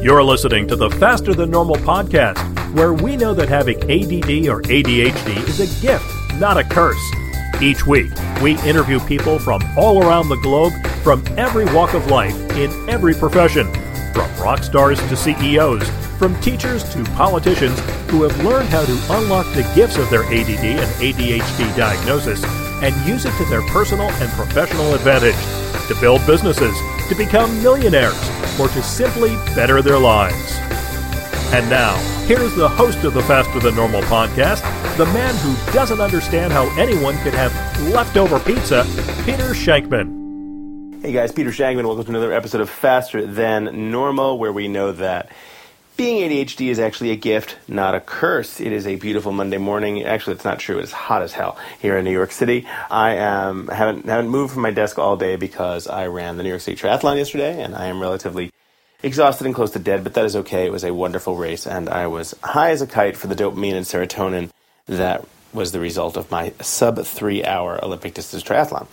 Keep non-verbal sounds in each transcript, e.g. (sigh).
You're listening to the Faster Than Normal podcast, where we know that having ADD or ADHD is a gift, not a curse. Each week, we interview people from all around the globe, from every walk of life, in every profession, from rock stars to CEOs, from teachers to politicians who have learned how to unlock the gifts of their ADD and ADHD diagnosis and use it to their personal and professional advantage to build businesses, to become millionaires, or to simply better their lives. And now, here's the host of the Faster Than Normal podcast, the man who doesn't understand how anyone could have leftover pizza, Peter Shankman. Hey guys, Peter Shankman. Welcome to another episode of Faster Than Normal, where we know that being ADHD is actually a gift, not a curse. It is a beautiful Monday morning. Actually, it's not true. It's hot as hell here in New York City. I am haven't haven't moved from my desk all day because I ran the New York City Triathlon yesterday, and I am relatively exhausted and close to dead, but that is okay. It was a wonderful race, and I was high as a kite for the dopamine and serotonin that was the result of my sub three hour Olympic distance triathlon.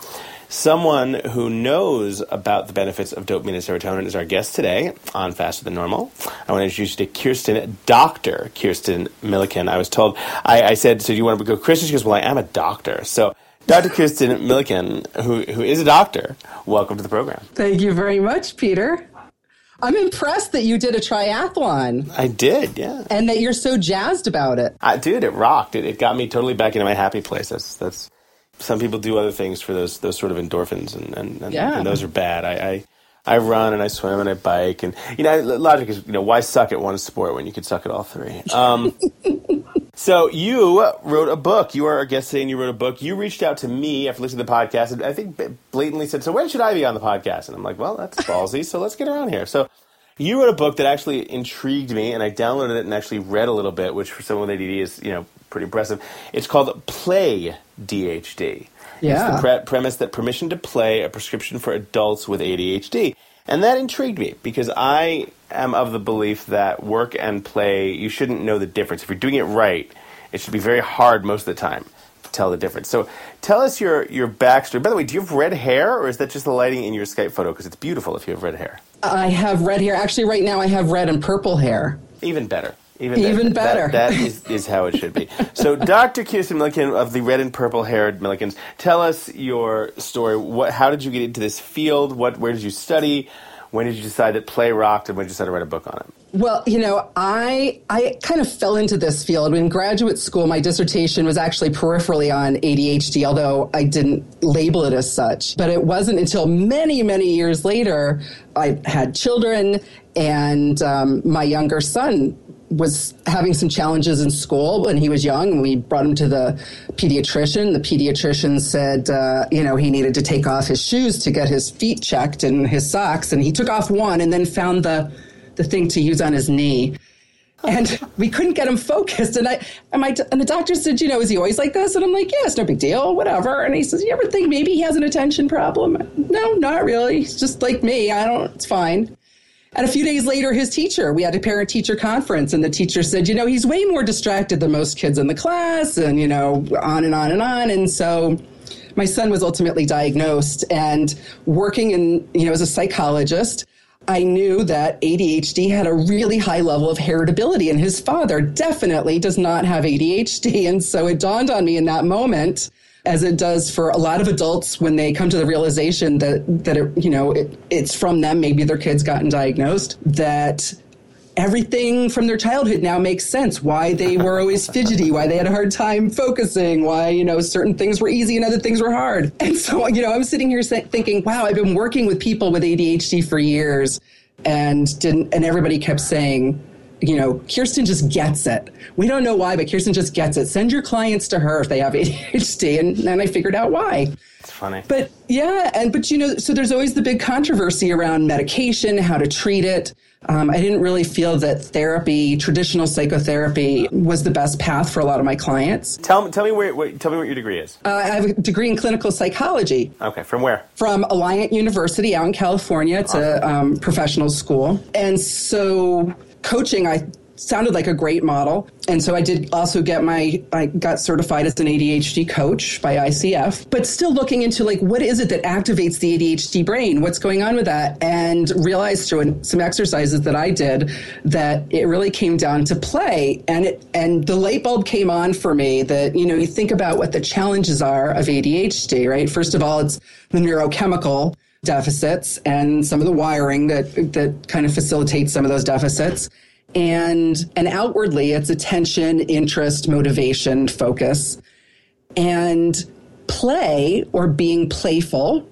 Someone who knows about the benefits of dopamine and serotonin is our guest today on Faster Than Normal. I want to introduce you to Kirsten, Dr. Kirsten Milliken. I was told, I, I said, so do you want to go Kirsten? She goes, well, I am a doctor. So Dr. Kirsten Milliken, who, who is a doctor, welcome to the program. Thank you very much, Peter. I'm impressed that you did a triathlon. I did, yeah. And that you're so jazzed about it. I did. It rocked. It, it got me totally back into my happy place. That's that's. Some people do other things for those those sort of endorphins, and and, and, Yeah. and those are bad. I, I I run and I swim and I bike, and you know, logic is you know why suck at one sport when you could suck at all three. Um, (laughs) so you wrote a book. You are our guest today, and you wrote a book. You reached out to me after listening to the podcast, and I think blatantly said, "So when should I be on the podcast?" And I'm like, "Well, that's ballsy. so let's get around here." So you wrote a book that actually intrigued me, and I downloaded it and actually read a little bit, which for someone with ADD is you know pretty impressive. It's called Play DHD. Yeah. It's the pre- premise that permission to play a prescription for adults with ADHD. And that intrigued me because I am of the belief that work and play, you shouldn't know the difference. If you're doing it right, it should be very hard most of the time to tell the difference. So tell us your, your backstory. By the way, do you have red hair or is that just the lighting in your Skype photo? Because it's beautiful if you have red hair. I have red hair. Actually, right now I have red and purple hair. Even better. Even, Even better. That, that is, is how it should be. (laughs) So, Dr. Kirsten Milliken of the red and purple haired Millikens, tell us your story. What, how did you get into this field? What, where did you study? When did you decide that play rocked, and when did you decide to write a book on it? Well, you know, I I kind of fell into this field in graduate school. My dissertation was actually peripherally on ADHD, although I didn't label it as such. But it wasn't until many many years later I had children, and um, my younger son was having some challenges in school when he was young and we brought him to the pediatrician. The pediatrician said uh, you know he needed to take off his shoes to get his feet checked and his socks and he took off one and then found the the thing to use on his knee. And (laughs) we couldn't get him focused. And i and, my, and the doctor said you know is he always like this? And i'm like yeah it's no big deal whatever. And he says you ever think maybe he has an attention problem? No not really. He's just like me. I don't it's fine and a few days later, his teacher, we had a parent teacher conference, and the teacher said, you know, he's way more distracted than most kids in the class, and, you know, on and on and on. And so my son was ultimately diagnosed, and working in, you know, as a psychologist, I knew that ADHD had a really high level of heritability, and his father definitely does not have ADHD. And so it dawned on me in that moment as it does for a lot of adults when they come to the realization that that it, you know it, it's from them maybe their kids gotten diagnosed that everything from their childhood now makes sense. Why they were always (laughs) fidgety why they had a hard time focusing why you know certain things were easy and other things were hard. (laughs) And so you know i'm sitting here thinking wow i've been working with people with adhd for years and didn't and everybody kept saying you know, Kirsten just gets it. We don't know why, but Kirsten just gets it. Send your clients to her if they have (laughs) ADHD. And then I figured out why. It's funny. But yeah, and but you know, so there's always the big controversy around medication, how to treat it. Um, I didn't really feel that therapy, traditional psychotherapy, was the best path for a lot of my clients. Tell, tell me where, what, tell me what your degree is. Uh, I have a degree in clinical psychology. Okay, from where? From Alliant University out in California. It's awesome. a um, professional school, and so coaching I sounded like a great model. And so I did also get my, I got certified as an ADHD coach by ICF, but still looking into like, what is it that activates the ADHD brain? What's going on with that? And realized through some exercises that I did that it really came down to play. And it, and the light bulb came on for me that, you know, you think about what the challenges are of ADHD, right? First of all, it's the neurochemical deficits and some of the wiring that that kind of facilitates some of those deficits. And and outwardly it's attention interest motivation focus. And play or being playful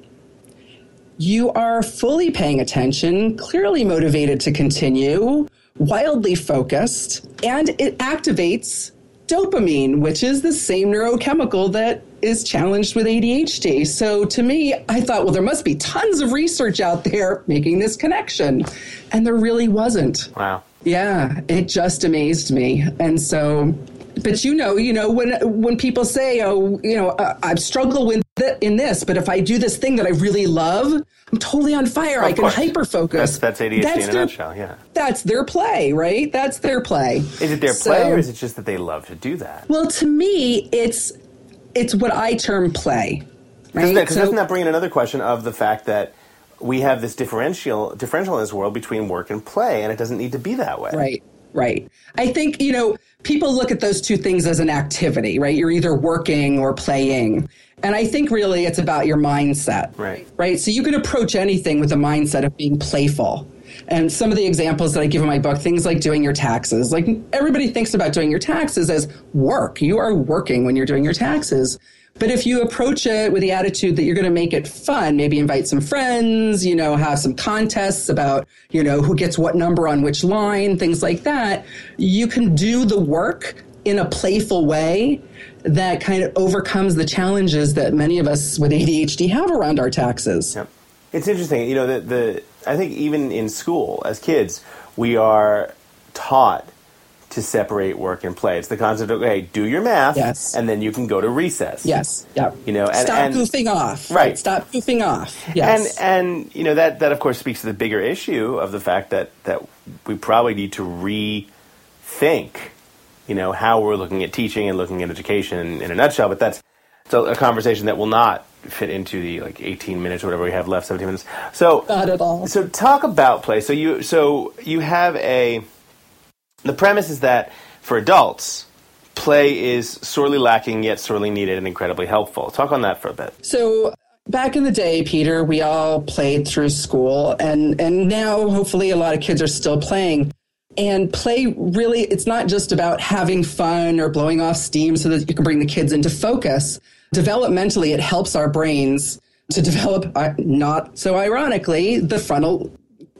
you are fully paying attention clearly motivated to continue wildly focused and it activates dopamine which is the same neurochemical that is challenged with ADHD. So to me, I thought, well, there must be tons of research out there making this connection. And there really wasn't. Wow. Yeah, it just amazed me. And so, but you know, you know, when when people say, "Oh, you know, uh, I've struggled with th- in this, but if I do this thing that I really love, I'm totally on fire. Of I can hyper focus." That's, that's ADHD that's in their, a nutshell. Yeah, that's their play, right? That's their play. Is it their so, play, or is it just that they love to do that? Well, to me, it's it's what I term play. Right? Because so, doesn't that bring in another question of the fact that we have this differential differential in this world between work and play, and it doesn't need to be that way. Right. Right. I think, you know, people look at those two things as an activity, right? You're either working or playing. And I think really it's about your mindset. Right. Right. So you can approach anything with a mindset of being playful. And some of the examples that I give in my book, things like doing your taxes, like everybody thinks about doing your taxes as work. You are working when you're doing your taxes. But if you approach it with the attitude that you're going to make it fun, maybe invite some friends, you know, have some contests about, you know, who gets what number on which line, things like that, you can do the work in a playful way that kind of overcomes the challenges that many of us with ADHD have around our taxes. Yep. It's interesting, you know, the, the I think even in school as kids, we are taught to separate work and play. It's the concept of hey, do your math, yes. and then you can go to recess. Yes, yeah. You know, and, stop and, goofing off. Right. Stop goofing off. Yes. And and you know that that of course speaks to the bigger issue of the fact that that we probably need to rethink, you know, how we're looking at teaching and looking at education in, in a nutshell. But that's it's a, a conversation that will not fit into the like 18 minutes or whatever we have left 17 minutes so not at all so talk about play so you so you have a the premise is that for adults, play is sorely lacking yet sorely needed and incredibly helpful. Talk on that for a bit. So, back in the day, Peter, we all played through school, and, and now hopefully a lot of kids are still playing. And play really, it's not just about having fun or blowing off steam so that you can bring the kids into focus. Developmentally, it helps our brains to develop, uh, not so ironically, the frontal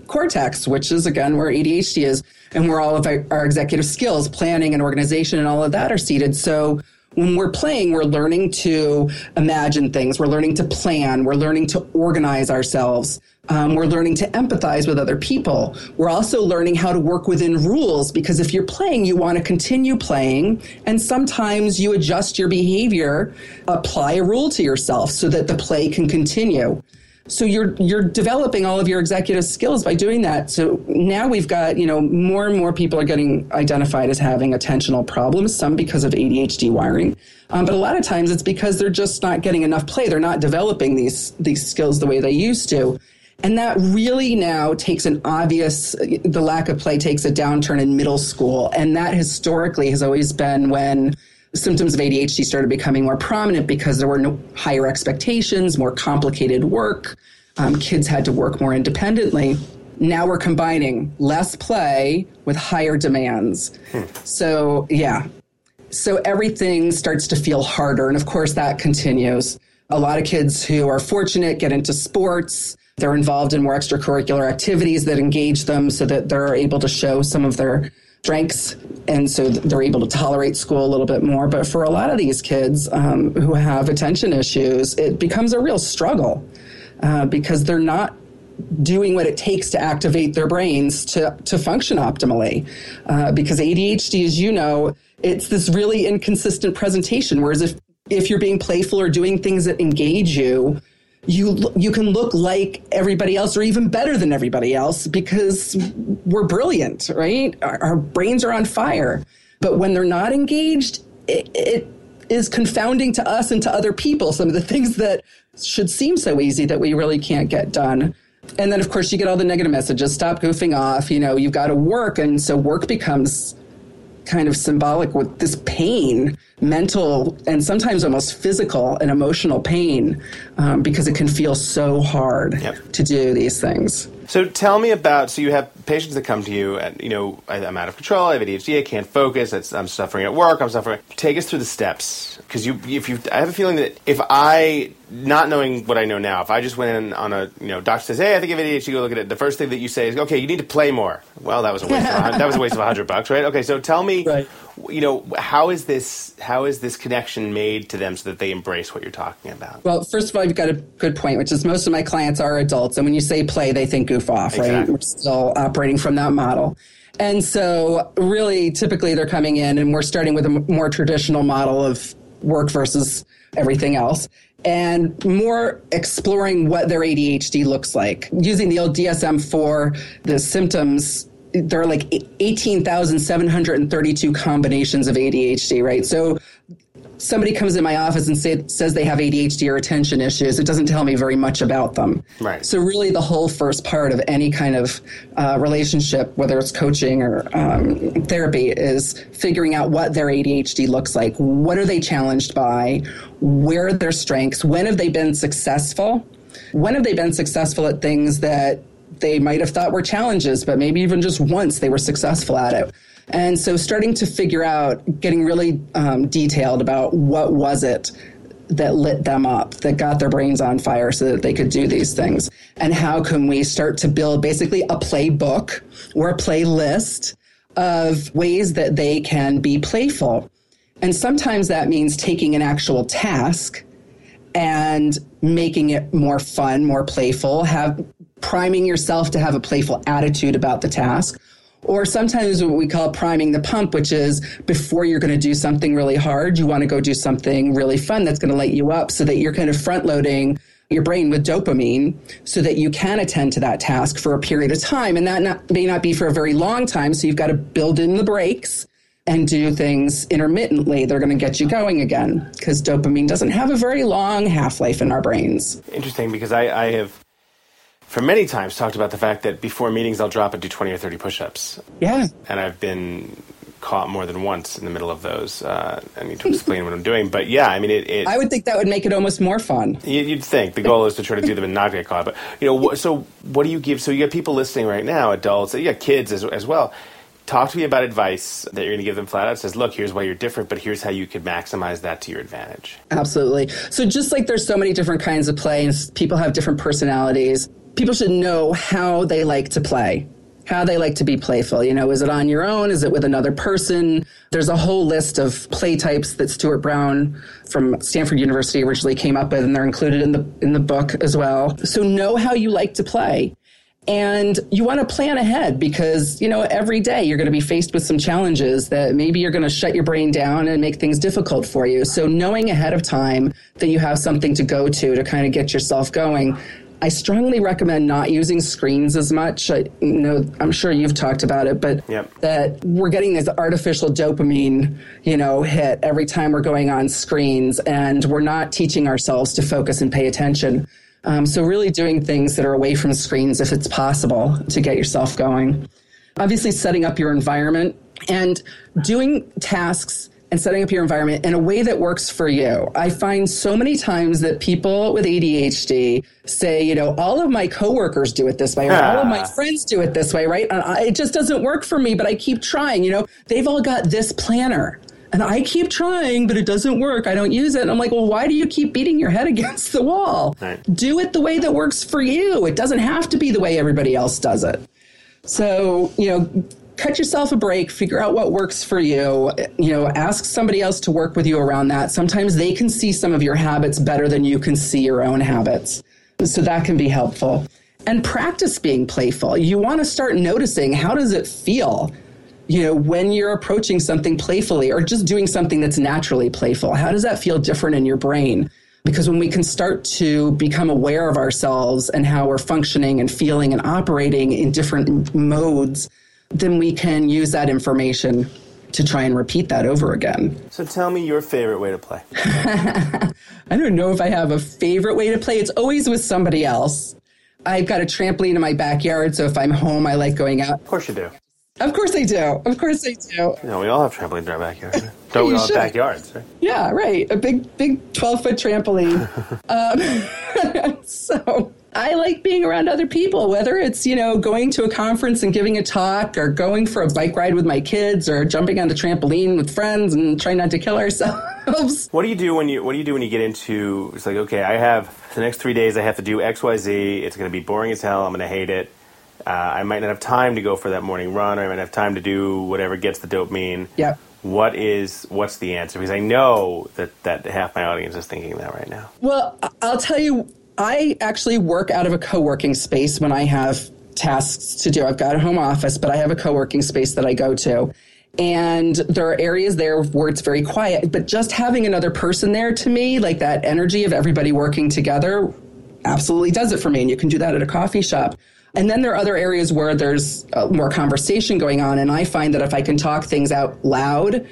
cortex, which is again where ADHD is and where all of our, our executive skills, planning and organization and all of that are seated. So when we're playing, we're learning to imagine things. We're learning to plan. We're learning to organize ourselves. Um, we're learning to empathize with other people. We're also learning how to work within rules because if you're playing, you want to continue playing. And sometimes you adjust your behavior, apply a rule to yourself so that the play can continue. So you're you're developing all of your executive skills by doing that. So now we've got, you know, more and more people are getting identified as having attentional problems, some because of ADHD wiring. Um, but a lot of times it's because they're just not getting enough play. They're not developing these these skills the way they used to. And that really now takes an obvious, the lack of play takes a downturn in middle school. And that historically has always been when symptoms of ADHD started becoming more prominent because there were no higher expectations, more complicated work. Um, kids had to work more independently. Now we're combining less play with higher demands. Hmm. So, yeah. So everything starts to feel harder. And of course, that continues. A lot of kids who are fortunate get into sports. They're involved in more extracurricular activities that engage them so that they're able to show some of their strengths and so they're able to tolerate school a little bit more but for a lot of these kids um, who have attention issues it becomes a real struggle uh, because they're not doing what it takes to activate their brains to, to function optimally. Uh, because ADHD, as you know, it's this really inconsistent presentation. Whereas if, if you're being playful or doing things that engage you, you you can look like everybody else or even better than everybody else because we're brilliant, right? Our, our brains are on fire. But when they're not engaged, it, it is confounding to us and to other people some of the things that should seem so easy that we really can't get done. And then, of course, you get all the negative messages stop goofing off, you know, you've got to work. And so work becomes kind of symbolic with this pain, mental and sometimes almost physical and emotional pain, um, because it can feel so hard yep. to do these things. So tell me about. So you have patients that come to you, and you know I'm out of control. I have ADHD. I can't focus. I'm suffering at work. I'm suffering. Take us through the steps, because you, if you, I have a feeling that if I, not knowing what I know now, if I just went in on a, you know, doctor says, hey, I think you have ADHD. Go look at it. The first thing that you say is, okay, you need to play more. Well, that was a waste. of, that was a waste of a hundred bucks, right? Okay, so tell me, (laughs) right. you know, how is this? How is this connection made to them so that they embrace what you're talking about? Well, first of all, you've got a good point, which is most of my clients are adults, and when you say play, they think goof off, exactly. right? We're still operating from that model. And so, really, typically they're coming in and we're starting with a more traditional model of work versus everything else and more exploring what their ADHD looks like. Using the old DSM 4, the symptoms, there are like 18,732 combinations of ADHD, right? So somebody comes in my office and say, says they have ADHD or attention issues, it doesn't tell me very much about them. Right. So really, the whole first part of any kind of uh, relationship, whether it's coaching or um, therapy, is figuring out what their ADHD looks like. What are they challenged by? Where are their strengths? When have they been successful? When have they been successful at things that they might have thought were challenges, but maybe even just once they were successful at it? And so starting to figure out, getting really um, detailed about what was it that lit them up, that got their brains on fire so that they could do these things. And how can we start to build basically a playbook or a playlist of ways that they can be playful. And sometimes that means taking an actual task and making it more fun, more playful, have priming yourself to have a playful attitude about the task or sometimes what we call priming the pump, which is before you're going to do something really hard, you want to go do something really fun that's going to light you up so that you're kind of front loading your brain with dopamine so that you can attend to that task for a period of time. And that not, may not be for a very long time. So you've got to build in the breaks and do things intermittently. They're going to get you going again because dopamine doesn't have a very long half life in our brains. Interesting because I, I have for many times talked about the fact that before meetings I'll drop and do 20 or 30 push-ups. Yeah. And I've been caught more than once in the middle of those. Uh, I need to explain what I'm doing, but yeah, I mean, it, it, I would think that would make it almost more fun. You'd think the goal is to try to do them and not get caught. But you know, so what do you give? So you got people listening right now, adults, you got kids as, as well. Talk to me about advice that you're going to give them flat out. It says, look, here's why you're different, but here's how you could maximize that to your advantage. Absolutely. So just like there's so many different kinds of play, and people have different personalities people should know how they like to play how they like to be playful. You know, is it on your own? Is it with another person? There's a whole list of play types that Stuart Brown from Stanford University originally came up with, and they're included in the in the book as well. So know how you like to play. And you want to plan ahead because, you know, every day you're going to be faced with some challenges that maybe you're going to shut your brain down and make things difficult for you. So knowing ahead of time that you have something to go to to kind of get yourself going I strongly recommend not using screens as much. I you know I'm sure you've talked about it, but yep. that we're getting this artificial dopamine, you know, hit every time we're going on screens, and we're not teaching ourselves to focus and pay attention. Um, so really doing things that are away from screens if it's possible to get yourself going. Obviously, setting up your environment and doing tasks and setting up your environment in a way that works for you. I find so many times that people with ADHD say, you know, all of my coworkers do it this way, or all of my ah. friends do it this way, right? And I, it just doesn't work for me, but I keep trying. You know, they've all got this planner. And I keep trying, but it doesn't work. I don't use it. And I'm like, well, why do you keep beating your head (laughs) against the wall? Right. Do it the way that works for you. It doesn't have to be the way everybody else does it. So, you know, cut yourself a break, figure out what works for you. You know, ask somebody else to work with you around that. Sometimes they can see some of your habits better than you can see your own habits. So that can be helpful. and practice being playful. You want to start noticing how does it feel? You know, when you're approaching something playfully or just doing something that's naturally playful, how does that feel different in your brain? Because when we can start to become aware of ourselves and how we're functioning and feeling and operating in different modes, then we can use that information to try and repeat that over again. So tell me your favorite way to play. (laughs) I don't know if I have a favorite way to play. It's always with somebody else. I've got a trampoline in my backyard, so if I'm home, I like going out. Of course you do. Of course I do. Of course I do. Know, we all have trampolines in our backyard. (laughs) Don't we all have should. backyards, right? Yeah, right. A big, big 12 foot trampoline. (laughs) um, so I like being around other people, whether it's, you know, going to a conference and giving a talk or going for a bike ride with my kids or jumping on the trampoline with friends and trying not to kill ourselves. (laughs) What do you do when you What do you do when you get into? It's like, okay, I have the next three days. I have to do X, Y, Z. It's going to be boring as hell. I'm going to hate it. Uh, I might not have time to go for that morning run, or I might not have time to do whatever gets the dopamine. Yep. What is What's the answer? Because I know that that half my audience is thinking that right now. Well, I'll tell you, I actually work out of a co working space when I have tasks to do. I've got a home office, but I have a co working space that I go to. And there are areas there where it's very quiet, but just having another person there to me, like that energy of everybody working together, absolutely does it for me. And you can do that at a coffee shop. And then there are other areas where there's uh, more conversation going on. And I find that if I can talk things out loud,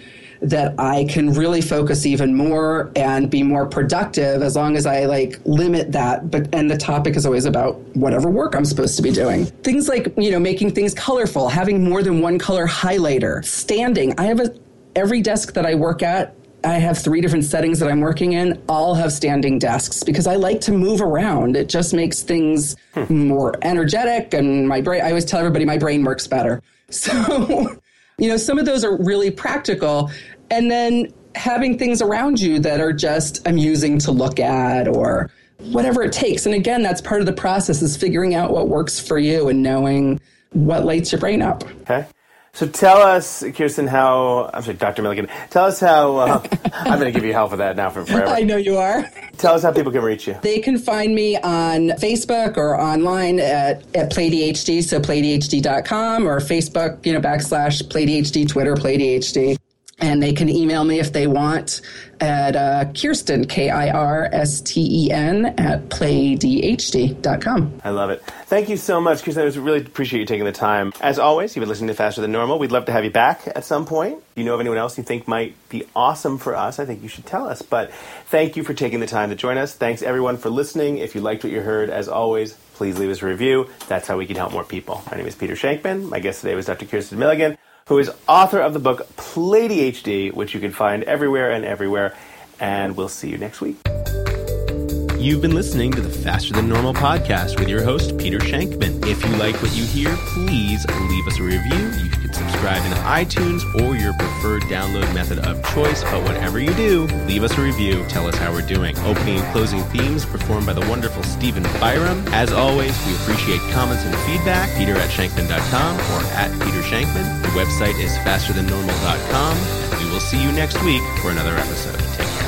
that I can really focus even more and be more productive as long as I like limit that. But and the topic is always about whatever work I'm supposed to be doing. Things like, you know, making things colorful, having more than one color highlighter, standing. I have a every desk that I work at I have three different settings that I'm working in, all have standing desks because I like to move around. It just makes things hmm. more energetic and my brain, I always tell everybody my brain works better. (laughs) So, you know, some of those are really practical. And then having things around you that are just amusing to look at or whatever it takes. And again, that's part of the process is figuring out what works for you and knowing what lights your brain up. Okay. So tell us, Kirsten, how I'm sorry, Dr. Milligan. Tell us how uh, (laughs) I'm going to give you hell for that now for forever. I know you are. Tell us how people can reach you. They can find me on Facebook or online at, at PlayDHD, so playdhd.com or Facebook, you know, backslash PlayDHD, Twitter, PlayDHD. And they can email me if they want at uh, Kirsten, K I R S T E N, at playdhd.com. I love it. Thank you so much, Kirsten. I really appreciate you taking the time. As always, you've been listening to Faster Than Normal. We'd love to have you back at some point. If you know of anyone else you think might be awesome for us, I think you should tell us. But thank you for taking the time to join us. Thanks, everyone, for listening. If you liked what you heard, as always, please leave us a review. That's how we can help more people. My name is Peter Shankman. My guest today was Dr. Kirsten Milligan, who is author of the book Play DHD, which you can find everywhere and everywhere. And we'll see you next week. You've been listening to the Faster Than Normal podcast with your host, Peter Shankman. If you like what you hear, please leave us a review. You can subscribe in iTunes or your preferred download method of choice. But whatever you do, leave us a review. Tell us how we're doing. Opening and closing themes performed by the wonderful Stephen Byram. As always, we appreciate comments and feedback. Peter at Shankman.com or at Peter Shankman. The website is fasterthannormal.com. We will see you next week for another episode. Take care.